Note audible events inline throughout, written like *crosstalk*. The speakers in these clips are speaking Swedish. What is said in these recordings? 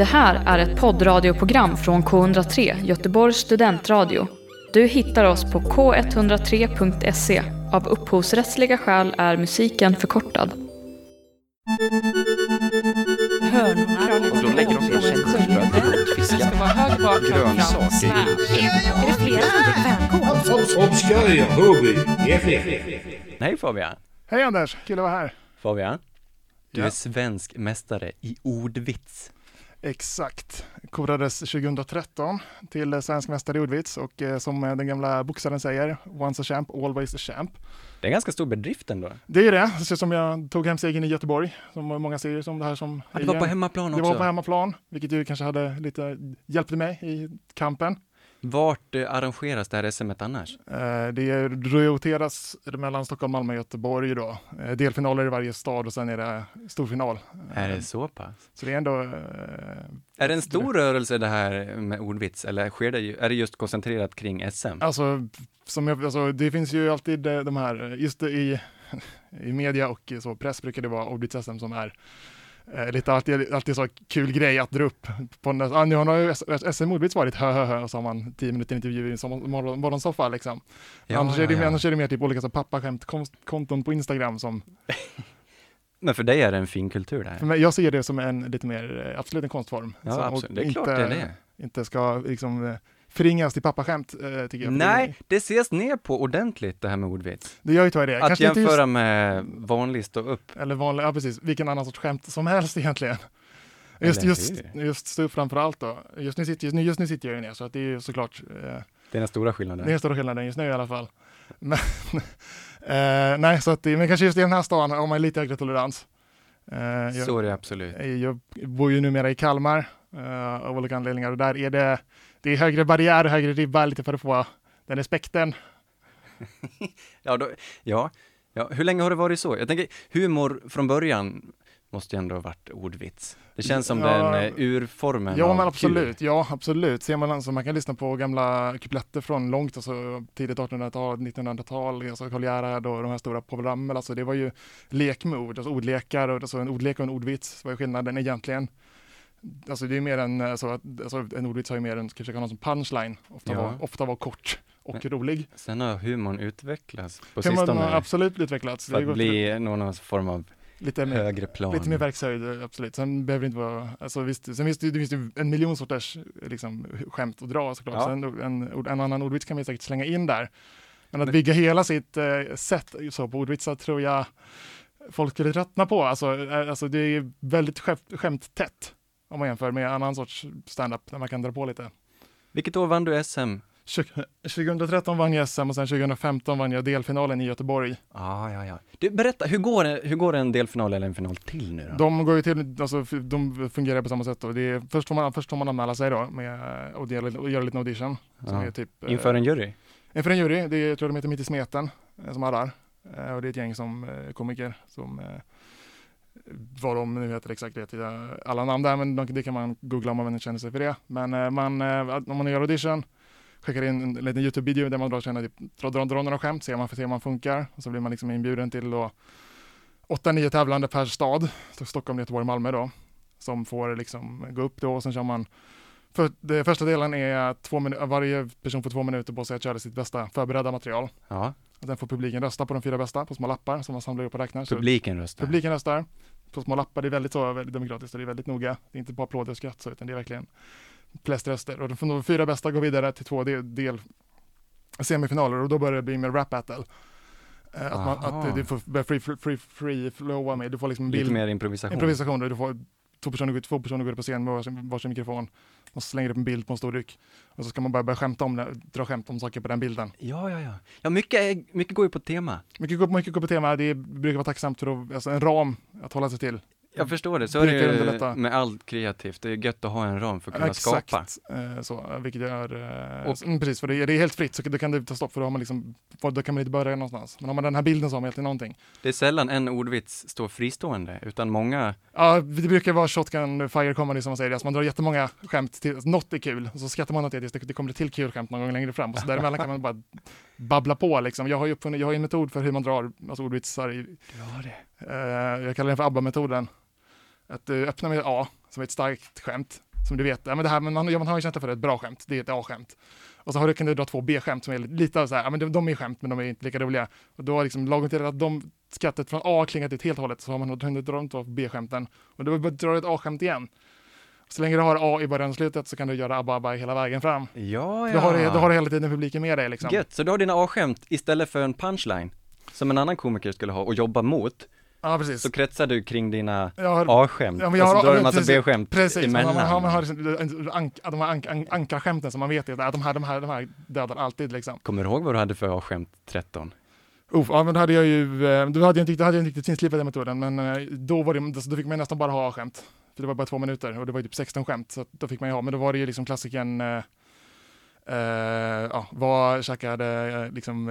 Det här är ett poddradioprogram från K103, Göteborgs studentradio. Du hittar oss på k103.se. Av upphovsrättsliga skäl är musiken förkortad. Och då lägger de fiskar, grönsaker. Är det flera som dricker. Nej Fabian. Hej Anders, kul att vara här. Fabian. Du Ja. är svensk mästare i ordvits. Exakt. Korades 2013 till svensk mästare i ordvits och eh, som eh, den gamla boxaren säger, once a champ, always a champ. Det är en ganska stor bedrift ändå. Det är det, så som jag tog hem segern i Göteborg, som många ser som det här som... Att det var på hemmaplan Det också. var på hemmaplan, vilket ju kanske hade lite, hjälpte mig i kampen. Vart eh, arrangeras det här SMet annars? Eh, Det roteras mellan Stockholm, Malmö och Göteborg då. Eh, Delfinaler i varje stad och sen är det storfinal. Är det så pass? Så det är ändå... Är det en stor rörelse det här med ordvits eller sker det, ju- är det just koncentrerat kring SM? Alltså, som jag, alltså, det finns ju alltid de här, just i, *laughs* i media och så press brukar det vara ordvits-SM som är eh, lite alltid, alltid så kul grej att dra upp. På den, ah, nu har ju S- SM ordvits varit hö, hö, hö och så har man tio minuter intervju i som morgon- morgonsoffa liksom. annars, är det, ja, ja. annars är det mer typ olika så pappaskämt-konton på Instagram som, *laughs* Men för dig är det en fin kultur det för här? mig, jag ser det som en lite mer, eh, absolut en konstform. Ja, absolut. Det är klart inte, det är det. Inte ska liksom eh, förringas till pappaskämt eh, tycker jag. Nej, det ses ner på ordentligt det här med ordvits. Det gör ju tyvärr det. Att Kanske inte just- jämföra med vanlig stå upp. Eller vanlig, ja precis, vilken annan sorts skämt som helst *laughs* egentligen. Just, just, just stå upp framför allt då. Just nu sitter, just nu, just nu sitter jag ju ner så att det är ju såklart, eh, Det är den stora skillnaden. det är den stora skillnaden just nu i alla fall. Men, *laughs* eh, nej, så att men kanske just i den här stan har man lite högre tolerans. Eh, jag, Så är det absolut. jag bor ju numera i Kalmar eh, av olika anledningar och där är det, det är högre barriär högre ribba lite för att få den respekten. *laughs* Ja, då, ja, ja, hur länge har det varit så? Jag tänker, humor från början måste ju ändå ha varit ordvits. Det känns som Ja. den eh, urformen Ja men kul. absolut, ja absolut. Ser man alltså, man kan lyssna på gamla kupletter från långt, alltså tidigt 1800-tal, 1900-tal, alltså Karl Gerhard och de här stora programmen, alltså det var ju lek med ord, alltså ordlekar och alltså en ordlek och en ordvits, vad är skillnaden egentligen? Alltså det är mer en, alltså, alltså en ordvits har ju mer en, ska försöka ha som punchline, ofta, Ja. var, ofta var kort och rolig. Sen har humorn utvecklats på Humorn sistone har absolut utvecklats. för Det att bli någon form av lite mer, högre plan. Lite mer verkshöjd, absolut. Sen behöver det inte vara, alltså visst, sen finns det, det finns ju en miljon sorters liksom, skämt att dra såklart. Ja. Sen en, en annan ordvits kan ju säkert slänga in där. Men att bygga hela sitt eh, sätt så på ordvitsar tror jag folk skulle tröttna på. Alltså, eh, alltså det är väldigt skämt, skämttätt om man jämför med annan sorts stand-up där man kan dra på lite. Vilket år vann du SM? Tjugo- 2013 vann jag SM och sen 2015 vann jag delfinalen i Göteborg. Ah, ja, ja. Du, berätta, hur går, hur går en delfinal eller en final till nu då? De går ju till, alltså de fungerar på samma sätt då. Det är, först, får man, först får man anmäla sig då med, och, dela, och göra lite audition. Som Ja. är typ, eh, Inför en jury? inför en jury, det är, jag tror de heter Mitt i smeten eh, som arrar. Eh, och det är ett gäng som komiker som vad de nu heter exakt vet jag alla namn där men det kan man googla om man känner sig för det. Men eh, man, eh, om man gör audition skickar in en liten Youtube-video där man drar, sina, typ, drar, drar, drar några skämt, ser man, ser om man funkar och så blir man liksom inbjuden till då 8-9 tävlande per stad, Stockholm, Göteborg, Malmö då, som får liksom gå upp då och sen kör man för, det första delen är två varje person får två minuter på sig att köra sitt bästa förberedda material. Ja, och sen får publiken rösta på de fyra bästa på små lappar som man samlar upp och räknar. Så publiken röstar. publiken röstar på små lappar. Det är väldigt så väldigt demokratiskt och det är väldigt noga. Det är inte bara applåder och skratt så, utan det är verkligen flest röster. Och de, de fyra bästa går vidare till två del, del semifinaler och då börjar det bli mer rap battle. Eh, Att, man, att du får free, free, free, flowa med. Du får liksom en Lite bild, mer improvisation. improvisation. Du får två personer, går- två personer går upp på scen med varsin, varsin mikrofon och så slänger upp en bild på en stor ryck. Och så ska man bara börja skämta om det, dra skämt om saker på den bilden. Ja, ja, ja. Ja, mycket, mycket går ju på tema. Mycket, mycket går på tema, det brukar vara tacksamt för att, alltså en ram att hålla sig till. Jag förstår det, så är det ju med allt kreativt. Det är gött att ha en ram för att kunna skapa. Exakt, eh, så, vilket gör, eh, Och- mm, precis, för det, är- det är helt fritt så då kan det ta stopp för då har man liksom, då kan man inte börja någonstans. Men har man den här bilden så har man alltid någonting. Det är sällan en ordvits står fristående, utan många, Ja, det brukar vara shotgun fire comedy som man säger, alltså man drar jättemånga skämt till, alltså något är kul, och så skrattar man åt det tills det, det kommer till kul skämt någon gång längre fram, och så *laughs* däremellan kan man bara babbla på liksom. Jag har ju uppfunnit, jag har en metod för hur man drar alltså ordvitsar i, ja det. eh, jag kallar den för ABBA-metoden. Att du öppnar med A, som är ett starkt skämt, som du vet, ja, men det här, men man, ja, man har ju känsla för ett bra skämt, det är ett A-skämt. Och så har du, kan du dra två B-skämt som är lite så här, ja men de, de är skämt men de är inte lika roliga. Och då har liksom lagom till att de skrattet från A klingat ut helt och hållet så har man hunnit dra de två B-skämten. Och då drar du ett A-skämt igen. Så länge du har A i början och slutet så kan du göra abba abba hela vägen fram. Ja, ja. Då, har du, då har du hela tiden publiken med dig liksom. Gött, så du har dina A-skämt istället för en punchline, som en annan komiker skulle ha och jobba mot, Ja, precis. så kretsar du kring dina A-skämt, Ja, men jag och så har- du en massa. B-skämt Precis, emellan. man, har- man har liksom, de här ank, ank, ankarskämten som man vet att de här, de här, de här dödar alltid liksom. Kommer du ihåg vad du hade för A-skämt 13? Uff, ja, men då hade jag ju, eh, då hade jag inte, då hade jag inte riktigt finslipat den metoden, men eh, då var det, då fick man nästan bara ha skämt. För det var bara två minuter och det var ju typ 16 skämt, så då fick man ju ha, men då var det ju liksom klassikern, eh, eh, ja, vad käkade liksom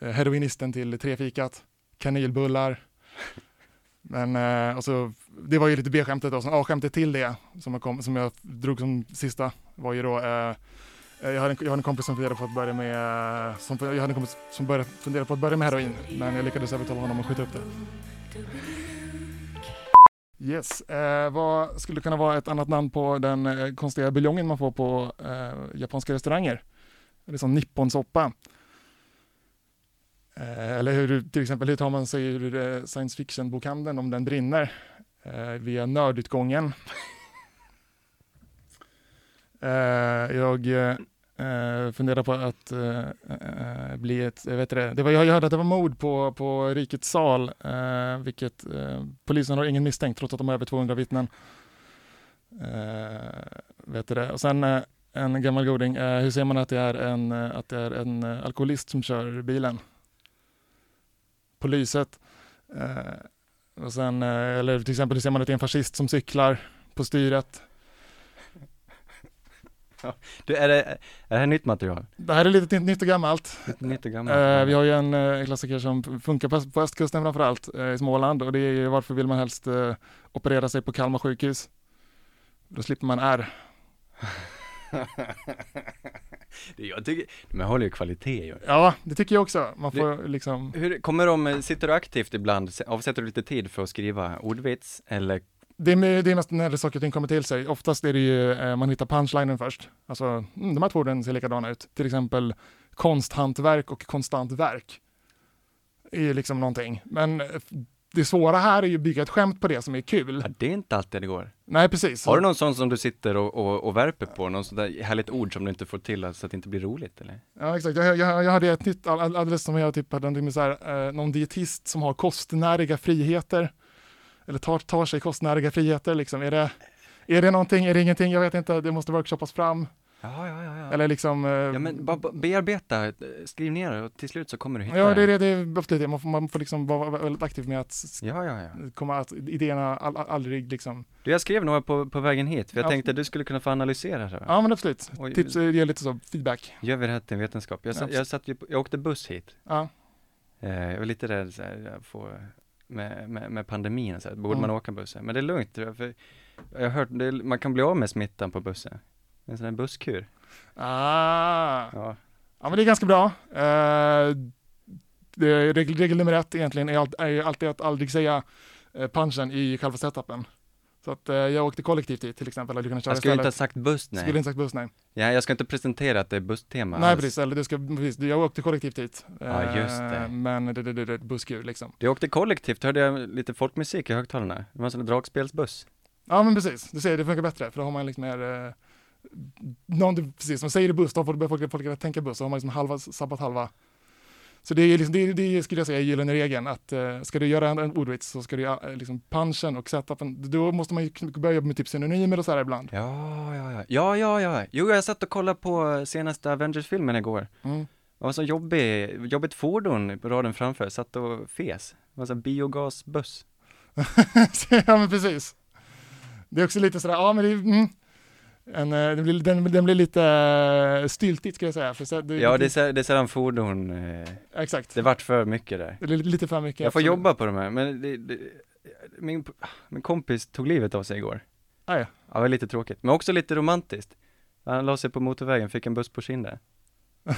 eh, heroinisten till trefikat? Kanelbullar. Men, eh, och så, det var ju lite B-skämtet då, så A-skämtet till det, som jag, kom, som jag drog som sista, var ju då eh, Jag hade, en, jag hade en kompis som funderade på att börja med, eh, som, jag hade en kompis som började, fundera på att börja med heroin, men jag lyckades övertala honom att skjuta upp det. Yes, eh, vad skulle kunna vara ett annat namn på den eh, konstiga buljongen man får på eh, japanska restauranger? Det är som nipponsoppa. Eh, eller hur, till exempel, hur tar man sig ur eh, science fiction-bokhandeln om den brinner? Eh, via nördutgången. *laughs* Eh, jag eh, funderar på att eh, eh bli ett, jag vet det, det var, jag hörde att det var mord på, på Rikets sal, eh, vilket eh, polisen har ingen misstänkt trots att de har över 200 vittnen. Eh, vet det. Och sen eh, en gammal goding, eh, hur ser man att det är en, att det är en alkoholist som kör bilen? På lyset. Eh, och sen, eh, eller till exempel ser man att det är en fascist som cyklar på styret? Du, är det, är det här nytt material? Det här är lite nytt och gammalt. Lite nytt och gammalt? Eh, vi har ju en eh, klassiker som funkar på, på östkusten framförallt, eh, i Småland och det är ju varför vill man helst eh, operera sig på Kalmar sjukhus? Då slipper man R. jag tycker, men håller ju kvalitet ju. Ja, det tycker jag också. Man får liksom, Hur, kommer de, sitter du aktivt ibland, avsätter du lite tid för att skriva ordvits eller det är, det är mest när saker och ting kommer till sig. Oftast är det ju, eh, man hittar punchlinen först. Alltså, mm, de här två orden ser likadana ut. Till exempel konsthantverk och konstant verk. är liksom någonting. Men eh, det svåra här är ju att bygga ett skämt på det som är kul. Ja, det är inte alltid det går. Nej, precis. Har du någon sån som du sitter och, och, och värper på? Någon sån där härligt ord som du inte får till så att det inte blir roligt eller? Ja exakt, jag, jag, jag hade ett nytt all- all- alldeles som jag någonting med så här, eh, någon dietist som har kostnäriga friheter. Eller tar, tar sig kostnäriga friheter liksom. Är det, är det någonting, är det ingenting? Jag vet inte, det måste workshoppas fram. Ja, ja, ja. ja. Eller liksom... eh, Ja men bara bearbeta, skriv ner det och till slut så kommer du hitta ja, det är det, det är ofta det. Man får, man får liksom vara väldigt aktiv med att Ja, ja, ja. komma att idéerna all, aldrig liksom... Du, jag skrev några på, på vägen hit, för jag Ja. tänkte att du skulle kunna få analysera det. Ja men absolut. Oj. Tips eh, ger lite så feedback. Gör vi det här till en vetenskap? Jag, satt, Ja. jag, satt jag åkte buss hit. Ja. Eh, jag var lite rädd så här, får, med, med, med pandemin så här, borde Mm. man åka bussen? Men det är lugnt, för jag har hört, det, man kan bli av med smittan på bussen. En sån här busskur. Ah. Ja. Ja men det är ganska bra. Eh, det regel, regel nummer ett egentligen är, all, är alltid att aldrig säga eh, punchen i själva setupen. Så att eh, jag åkte kollektivt hit till exempel, hade kunnat köra Jag skulle inte ha istället. sagt buss, nej. Skulle inte sagt buss, nej. Ja, jag ska inte presentera att det är busstema nej alls. precis, eller du ska, precis, jag åkte kollektivt hit. Ja, just det. Eh, Men det, det, det, det busskur liksom. Jag åkte kollektivt, hörde jag lite folkmusik i högtalarna. Det var en sån där dragspelsbuss. Ja men precis, du ser det funkar bättre för då har man liksom mer eh, någon, precis, som säger det buss, då börjar folk, folk tänka buss, så har man liksom halva, sabbat halva. Så det är liksom, det, det skulle jag säga är gyllene regeln, att eh, ska du göra en, en ordvits så ska du göra eh, liksom punchen och setupen, då måste man ju börja jobba med typ synonymer och så här ibland. Ja, ja, ja. Ja, ja, ja. Jo, jag satt och kollade på senaste Avengers-filmen igår. Mm. Det var så jobbig, jobbigt fordon på raden framför, satt och fes. Det var så biogasbuss. *laughs* ja men precis. Det är också lite sådär, ja men det, är, mm, en, eh, det blir, den, den blir lite eh, styltigt ska jag säga. För så, det, Ja, det är, det är sedan fordon, eh, Exakt. det vart för mycket där. Det är lite- för mycket. Jag får absolut. jobba på de här, men det, det, min, min kompis tog livet av sig igår. Ah, ja. Ja, det var lite tråkigt, men också lite romantiskt. Han la sig på motorvägen, fick en buss på kinden. *laughs*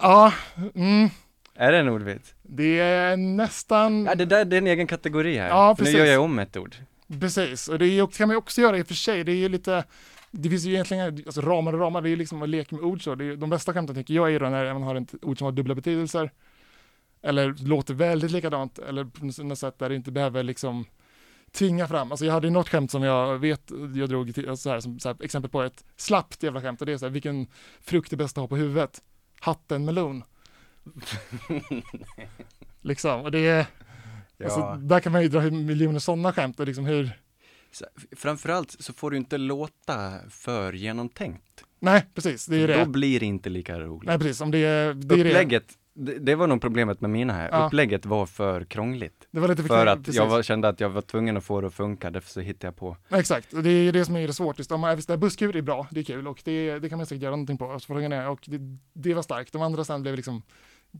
ja, mm, Är det en ordvits? det är nästan... Ja, det där det är en egen kategori här. Ja, För nu precis. gör jag om ett ord. Precis, och det kan man ju också göra i och för sig. Det är ju lite, det finns ju egentligen alltså ramar och ramar, det är ju liksom att leka med ord så. De bästa skämten tycker jag är då när man har ett ord som har dubbla betydelser. Eller låter väldigt likadant, eller på något sätt där det inte behöver liksom tvinga fram. Alltså jag hade ju något skämt som jag vet, jag drog till, alltså så här, som så här, exempel på ett slappt jävla skämt och det är så här, vilken frukt är bäst att ha på huvudet? Hatten melon. *laughs* liksom, och det är, Ja. alltså, där kan man ju dra miljoner sådana skämt och liksom hur, Så, framförallt så får du inte låta för genomtänkt. nej precis, det är ju Då det. blir det inte lika roligt. Nej precis, om det är, det är det. Upplägget, det, det var nog problemet med mina här. Ja. Upplägget var för krångligt. Det var lite För att precis. jag var, kände att jag var tvungen att få det att funka, därför så hittade jag på. Exakt, och det är det som är det svårt. Just, om visst, det busskur är bra, det är kul och det, det kan man säkert göra någonting på. Är, och det, det var starkt. De andra sen blev liksom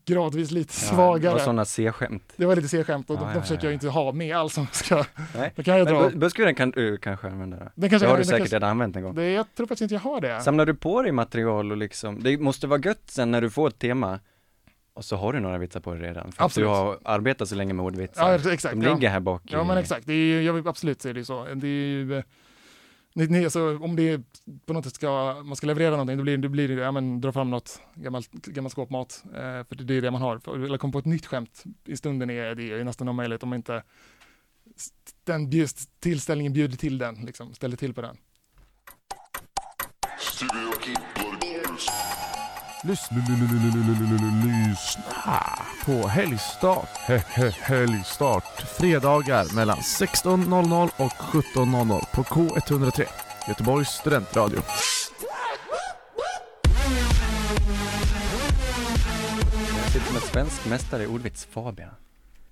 gradvis lite svagare. Och sådana C-skämt. Det var lite C-skämt och Ja, de, ja, de försöker ja. jag inte ha med alls som ska. Nej. Då kan jag dra. Men bu- busskuren kan du kanske använda då? Den kanske det har du säkert kanske- redan använt en gång. Det, jag tror faktiskt inte jag har det. Samlar du på dig material och liksom, det måste vara gött sen när du får ett tema och så har du några vitsar på dig redan. För att Absolut. du har arbetat så länge med ordvitsar. Ja, exakt. De ja. ligger här bak Ja men exakt, det är, jag vill absolut säga det så. Det är ju, eh, ni, ni, alltså, om det är på något sätt ska, man ska leverera någonting, då blir det, blir det ja, men, dra fram något gammalt, gammalt skåpmat. Eh, för det är det man har. För, eller komma på ett nytt skämt i stunden är det är nästan omöjligt om inte den bjust, tillställningen bjuder till den, liksom, ställer till på den. Lyssna på Helgstart. Helgstart. Fredagar mellan 16.00 och 17.00 på K103, Göteborgs studentradio. Jag sitter med svensk mästare i ordvits Fabian.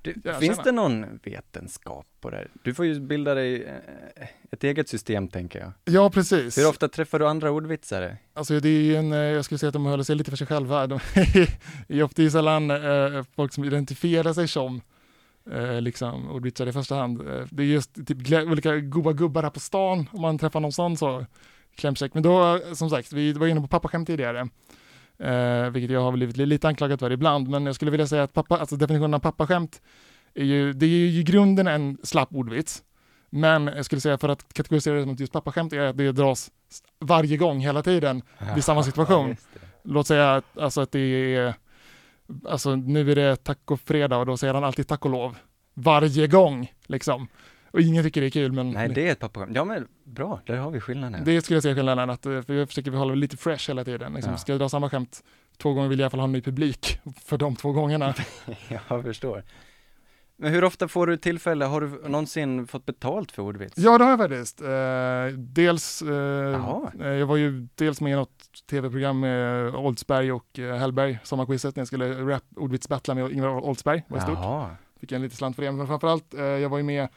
Du, finns tjena. det någon vetenskap på det här? Du får ju bilda dig eh, ett eget system tänker jag. Ja, precis. Hur ofta träffar du andra ordvitsare? Alltså det är ju en, eh, jag skulle säga att de håller sig lite för sig själva. De *laughs* är ofta ju sällan eh, folk som identifierar sig som eh, liksom ordvitsare i första hand. Eh, det är just typ olika goa gubbar här på stan, om man träffar någon sån så klämkäck. Men då, eh, som sagt, vi var inne på pappaskämt tidigare. Eh, vilket jag har blivit li- lite anklagad för ibland, men jag skulle vilja säga att pappa, alltså definitionen av pappaskämt är ju, det är ju i grunden en slapp ordvits. Men jag skulle säga för att kategorisera det som just pappaskämt är att det dras varje gång, hela tiden, *laughs* vid samma situation. det. Låt säga att, alltså att det är, alltså nu är det tacofredag och då säger han alltid tack och lov. Varje gång, liksom. Och ingen tycker det är kul, men Nej, det är ett pappaskämt. Ja, men bra, där har vi skillnaden. det skulle jag säga skillnaden, att eh, för jag försöker hålla lite fresh hela tiden. Liksom, Ja. Ska jag dra samma skämt två gånger vill jag i alla fall ha en ny publik *laughs* för de två gångerna. *laughs* Jag förstår. Men hur ofta får du tillfälle, har du någonsin fått betalt för ordvits? Ja, det har jag faktiskt. Eh, dels, eh, eh, jag var ju dels med i något tv-program med Oldsberg och eh, Hellberg, Sommarquizet, när jag skulle rap ordvitsbattla med Ingvar Oldsberg. Var stort. Jaha. Fick en lite slant för det, men framförallt, eh, jag var ju med,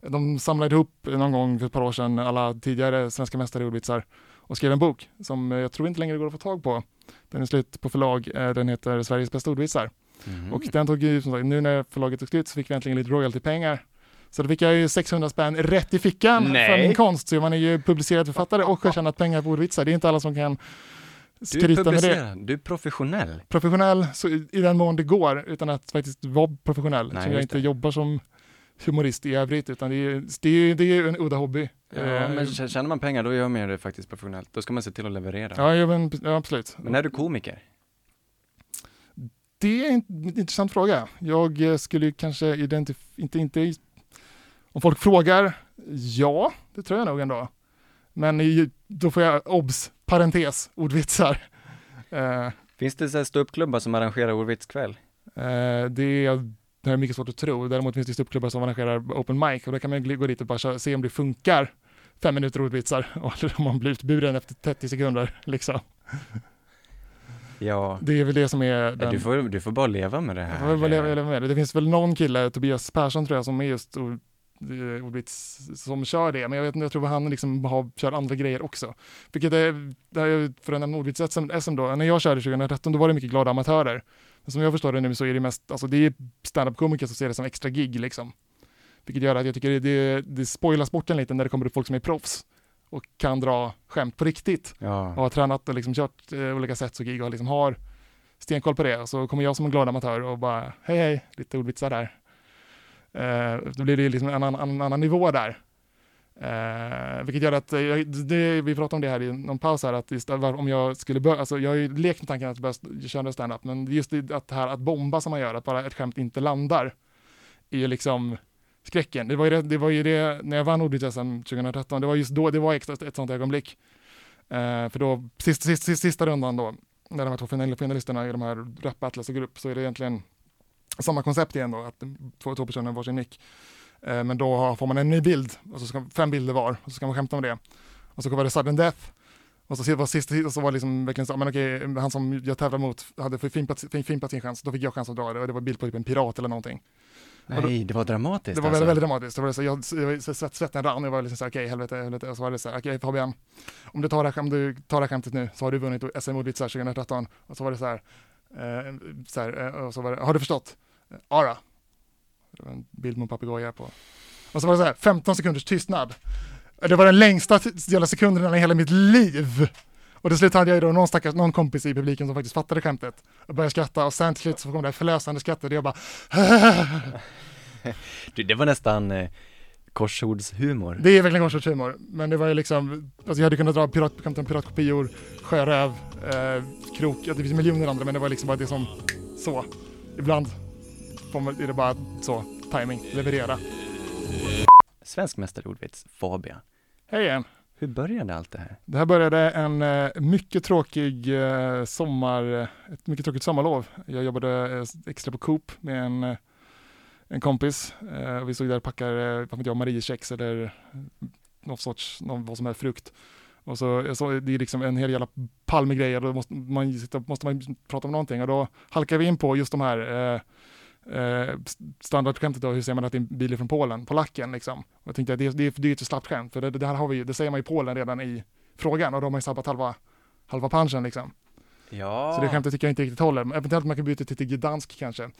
de samlade ihop någon gång för ett par år sedan alla tidigare svenska mästare i ordvitsar och skrev en bok som jag tror inte längre går att få tag på. Den är slut på förlag, eh, den heter Sveriges bästa ordvitsar. Mhm. Och den tog ju, som sagt, nu när förlaget tog slut så fick vi äntligen lite royaltypengar. Så då fick jag ju 600 spänn rätt i fickan för Nej. min konst. Så man är ju publicerad författare och har tjänat pengar på ordvitsar. Det är inte alla som kan skryta med det. du är professionell. Professionell så i i den mån det går utan att faktiskt vara professionell. Nej, så jag inte det. jobbar som humorist i övrigt utan det är, det är, det är en udda hobby. Ja, Eh, men k- tjänar man pengar, då gör man det faktiskt professionellt. Då ska man se till att leverera. ja, ja, men, ja, absolut. Men är du komiker? Det är en intressant fråga. Jag eh, skulle kanske identifiera, inte, inte, om folk frågar, ja, det tror jag nog ändå. Men då får jag obs, parentes, ordvitsar. Eh, Finns det ståuppklubbar som arrangerar ordvitskväll? eh, det, är, det är mycket svårt att tro. Däremot finns det ståuppklubbar som arrangerar open mic och då kan man gå dit och bara se om det funkar. Fem minuter ordvitsar eller om man blir utburen efter 30 sekunder. Liksom. Ja, Det är väl det som är den... du, får, du får bara leva med det här. Jag vill leva, leva med det. Det finns väl någon kille, Tobias Persson tror jag, som är just ordvits som kör det. Men jag vet inte, jag tror att han liksom har, kör andra grejer också. Vilket är, det är för att nämna ordvits SM, då, när jag körde 2013 då var det mycket glada amatörer. Men som jag förstår det nu så är det mest, alltså det är standup-komiker som ser det som extra gig liksom. Vilket gör att jag tycker det, det, det spoilar sporten lite när det kommer upp folk som är proffs och kan dra skämt på riktigt och Ja, har tränat och liksom kört eh, olika sätt och gig och liksom har stenkoll på det. Och så kommer jag som en glad amatör och bara hej hej, lite ordvitsar där. Eh, då blir det liksom en annan, annan, annan nivå där. Eh, vilket gör att, eh, det, vi pratade om det här i någon paus här, att just, om jag skulle börja, alltså jag har ju lekt med tanken att börja köra stand-up, men just det, att det här att bomba som man gör, att bara ett skämt inte landar, är ju liksom skräcken. Det var ju det, det, var ju det när jag vann Ordvits-SM 2013, det var just då, det var extra ett sånt ögonblick. Eh, för då, sista, sist, sist, sista rundan då, när de här två finalisterna i de här Rap Atlas och grupp, så är det egentligen samma koncept igen då, att två, två personer varsin mick. Eh, men då har- får man en ny bild, och så ska, fem bilder var, och så ska man skämta om det. Och så var det sudden death, och så var sista, och så var det liksom verkligen så, men okej, han som jag tävlar mot hade plats sin chans, då fick jag chans att dra det, och det var bild på typ en pirat eller någonting. Nej, det var dramatiskt Det var alltså. väldigt, väldigt dramatiskt. Det var så, jag, jag, så svett, svetten rann och jag var liksom så okej, helvete, helvete. Och så var det så här, okej Fabian, om du tar det, här, om du tar det här skämtet nu så har du vunnit SM ordvitsar 2013. Och så var det så här, eh, så här eh, och så var det, har du förstått? Eh, Ara. Ja då. Det var en bild med en papegoja på. Och så var det så här, 15 sekunders tystnad. Det var den längsta jävla sekunden i hela mitt liv. Och till slut hade jag ju då någon stackars, någon kompis i publiken som faktiskt fattade skämtet och började skratta och sen till slut så kom det här förlösande skrattet och jag bara *laughs* Du, det var nästan eh, korsordshumor. Det är verkligen korsordshumor, men det var ju liksom, alltså jag hade kunnat dra piratskämten, piratkopior, sjöröv, eh, krok, ja, det finns miljoner andra men det var liksom bara det som, så. Ibland är det bara så, timing, leverera. Svensk mästare i ordvits, Fabian. Hej igen! Hur började allt det här? Det här började en eh, mycket tråkig eh, sommar, ett mycket tråkigt sommarlov. Jag jobbade eh, extra på Coop med en, en kompis. Eh, vi stod där och packade, eh, jag, Mariekex eller någon sorts, någon, vad som helst frukt. Och så, jag såg, det är liksom en hel jävla pall med grejer och då måste man, måste man prata om någonting och då halkade vi in på just de här eh, eh, standardskämtet då, hur ser man att det är en bil från Polen, på lacken liksom. Och jag tänkte att det, det, det är ett slappt skämt, för det, det här har vi ju, det säger man i Polen redan i frågan och då har ju sabbat halva, halva punchen liksom. Ja. Så det skämtet tycker jag inte riktigt håller. Eventuellt man kan byta till, till gdansk kanske.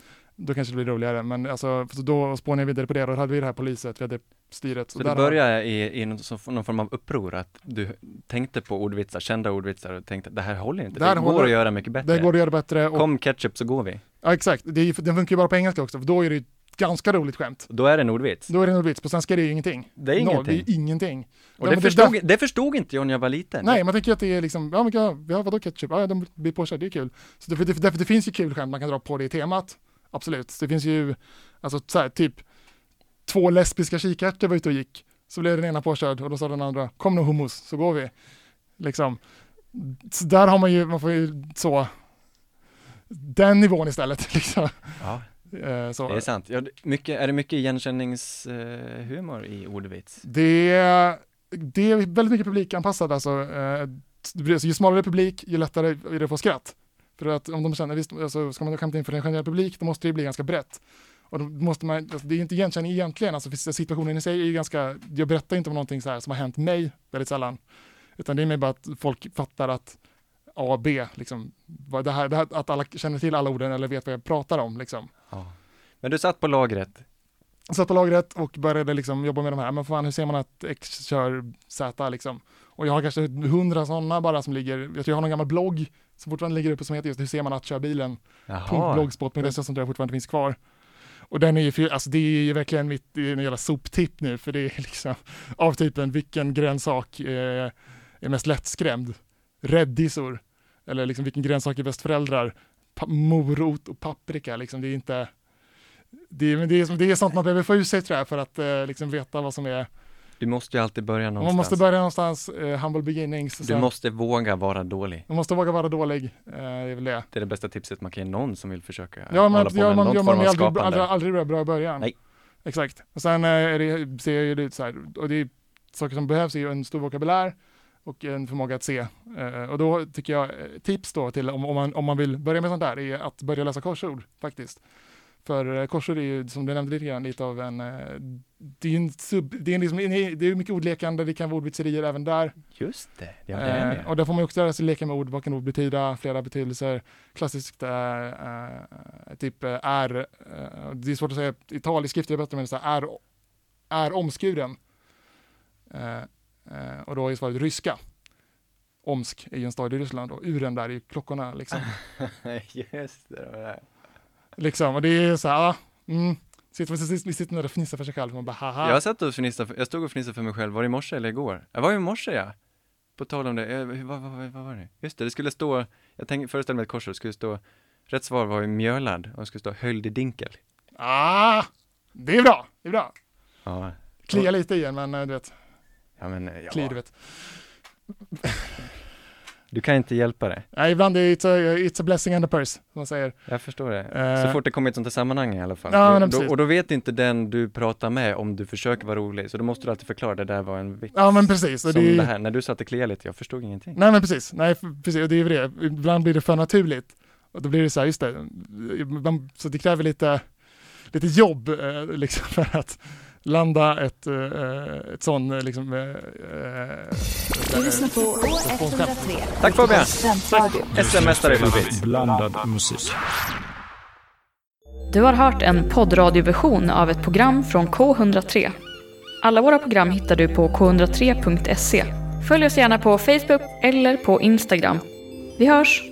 Då kanske det blir roligare. Men alltså, så då spånade jag vidare på det. Då hade vi det här poliset, vi hade styret. Så det började i, i någon, form av uppror, att du tänkte på ordvitsar, kända ordvitsar och tänkte det här håller inte, Det det, går håller- att göra mycket bättre. Det går att göra bättre. Och, Kom ketchup så går vi. ja, exakt. Det den funkar ju bara på engelska också, för då är det ju ganska roligt skämt. Då är det en ordvits. Då är det en vits, på svenska är det ju ingenting. Det är ingenting. det är ingenting. Och Ja, det, förstod, där- det förstod inte jag när jag var liten. Nej, man tänker att det är liksom, ja men ja, ja, vadå ketchup? Ja, de blir påkörda, det är kul. Så det, det, det, det finns ju kul skämt man kan dra på det temat. Absolut. Det finns ju, alltså så här, typ två lesbiska kikärtor var ute och gick. Så blev den ena påkörd och då sa den andra, kom nu hummus, så går vi. Liksom. Så där har man ju, man får ju så, den nivån istället. *laughs* Liksom. Ja, Eh, så. det är sant. Ja, mycket, är det mycket igenkänningshumor i ordvits? Det är, det är väldigt mycket publikanpassat alltså. Eh, alltså. Ju smalare publik, ju lättare är det att få skratt. För att om de känner, visst, alltså, ska man skämta inför en generell publik, då måste det bli ganska brett. Och då måste man, alltså, det är inte igenkänning egentligen, alltså situationen i sig är ju ganska, jag berättar inte om någonting så här som har hänt mig väldigt sällan. Utan det är mer bara att folk fattar att A B, liksom, det här, det här, att alla känner till alla orden eller vet vad jag pratar om. Liksom. Ja. Men du satt på lagret. satt på lagret och började liksom jobba med de här. Men fan, hur ser man att X kör Z liksom? Och jag har kanske hundra sådana bara som ligger, jag tror jag har någon gammal blogg som fortfarande ligger uppe som heter just hur ser man att köra bilen? Jaha. Blogspot.se som tror jag fortfarande finns kvar. Och den är ju, för- alltså det är ju verkligen mitt, en jävla soptipp nu för det är *laughs* liksom av typen vilken grönsak är, är mest lättskrämd? Räddisor. Eller liksom vilken grönsak är bäst föräldrar? Pa- morot och paprika liksom, det är inte det det, är, det är sånt man behöver få ur sig tror jag för att eh, liksom veta vad som är. Du måste ju alltid börja någonstans. Man måste börja någonstans, eh, humble beginnings. Du sen- måste våga vara dålig. man måste våga vara dålig, eh, det är väl det. Det är det bästa tipset man kan ge någon som vill försöka Ja, men, hålla på ja, med man, någon ja, form man av aldrig, aldrig, aldrig bra- i början. Nej. Exakt. Och sen eh, är det, ser jag ju det så här, och det är saker som behövs är ju en stor vokabulär och en förmåga att se. Och då tycker jag, tips då till om, om, man, om man vill börja med sånt där, är att börja läsa korsord faktiskt. För eh, korsord är ju, som du nämnde lite grann, lite av en, eh, det är ju en sub, det är, liksom, det är mycket ordlekande, det kan vara ordvitserier även där. Just det, ja det är Eh, och där får man också lära sig leka med ord. Vad kan ord betyda? Flera betydelser. Klassiskt eh, eh, typ eh, är, det är svårt att säga i tal, i skrift är det bättre, men så här, är, är omskuren. Och då är svaret ryska. Omsk är ju en stad i Ryssland och uren där är ju klockorna liksom. *laughs* Just det, det. Liksom. Och det är så här, ah, mm, Sitter, vi sitter- där och fnissar för sig själv. Man bara haha. Jag satt och fnissade, jag stod och fnissade för mig själv, var det i morse eller igår? Jag var i morse ja! På tal om det, eh, vad, vad, vad, var det? Just det, det skulle stå, jag tänkte, föreställer mig ett korsord, det skulle stå, rätt svar var ju mjölad, och det skulle stå höljd i dinkel. Ah, det är bra, det är bra. Ja, Klia lite i en, men eh, du vet, ja men, ja. kli du vet. Du kan inte hjälpa det. Nej, ibland är it's a, it's a blessing and a curse, som man säger. Jag förstår det. Eh. Så fort det kommer i ett sånt här sammanhang i alla fall. Ja, då, då, och då vet inte den du pratar med om du försöker vara rolig, så då måste du alltid förklara, det där var en vits. Ja, men precis. Och Som det, det här, när du satt och kliade lite, jag förstod ingenting. Nej, men precis. Nej, precis. Och det är ju det. Ibland blir det för naturligt. Och då blir det så här, just det. Man, så det kräver lite, lite jobb eh, liksom *laughs* för att landa ett, eh, ett sån eh, liksom... Eh, eh, Du lyssnar på K103. Tack Fabian! SM-mästare i favorit. Blandad musik. Du har hört en poddradioversion av ett program från K103. Alla våra program hittar du på k103.se. Följ oss gärna på Facebook eller på Instagram. Vi hörs!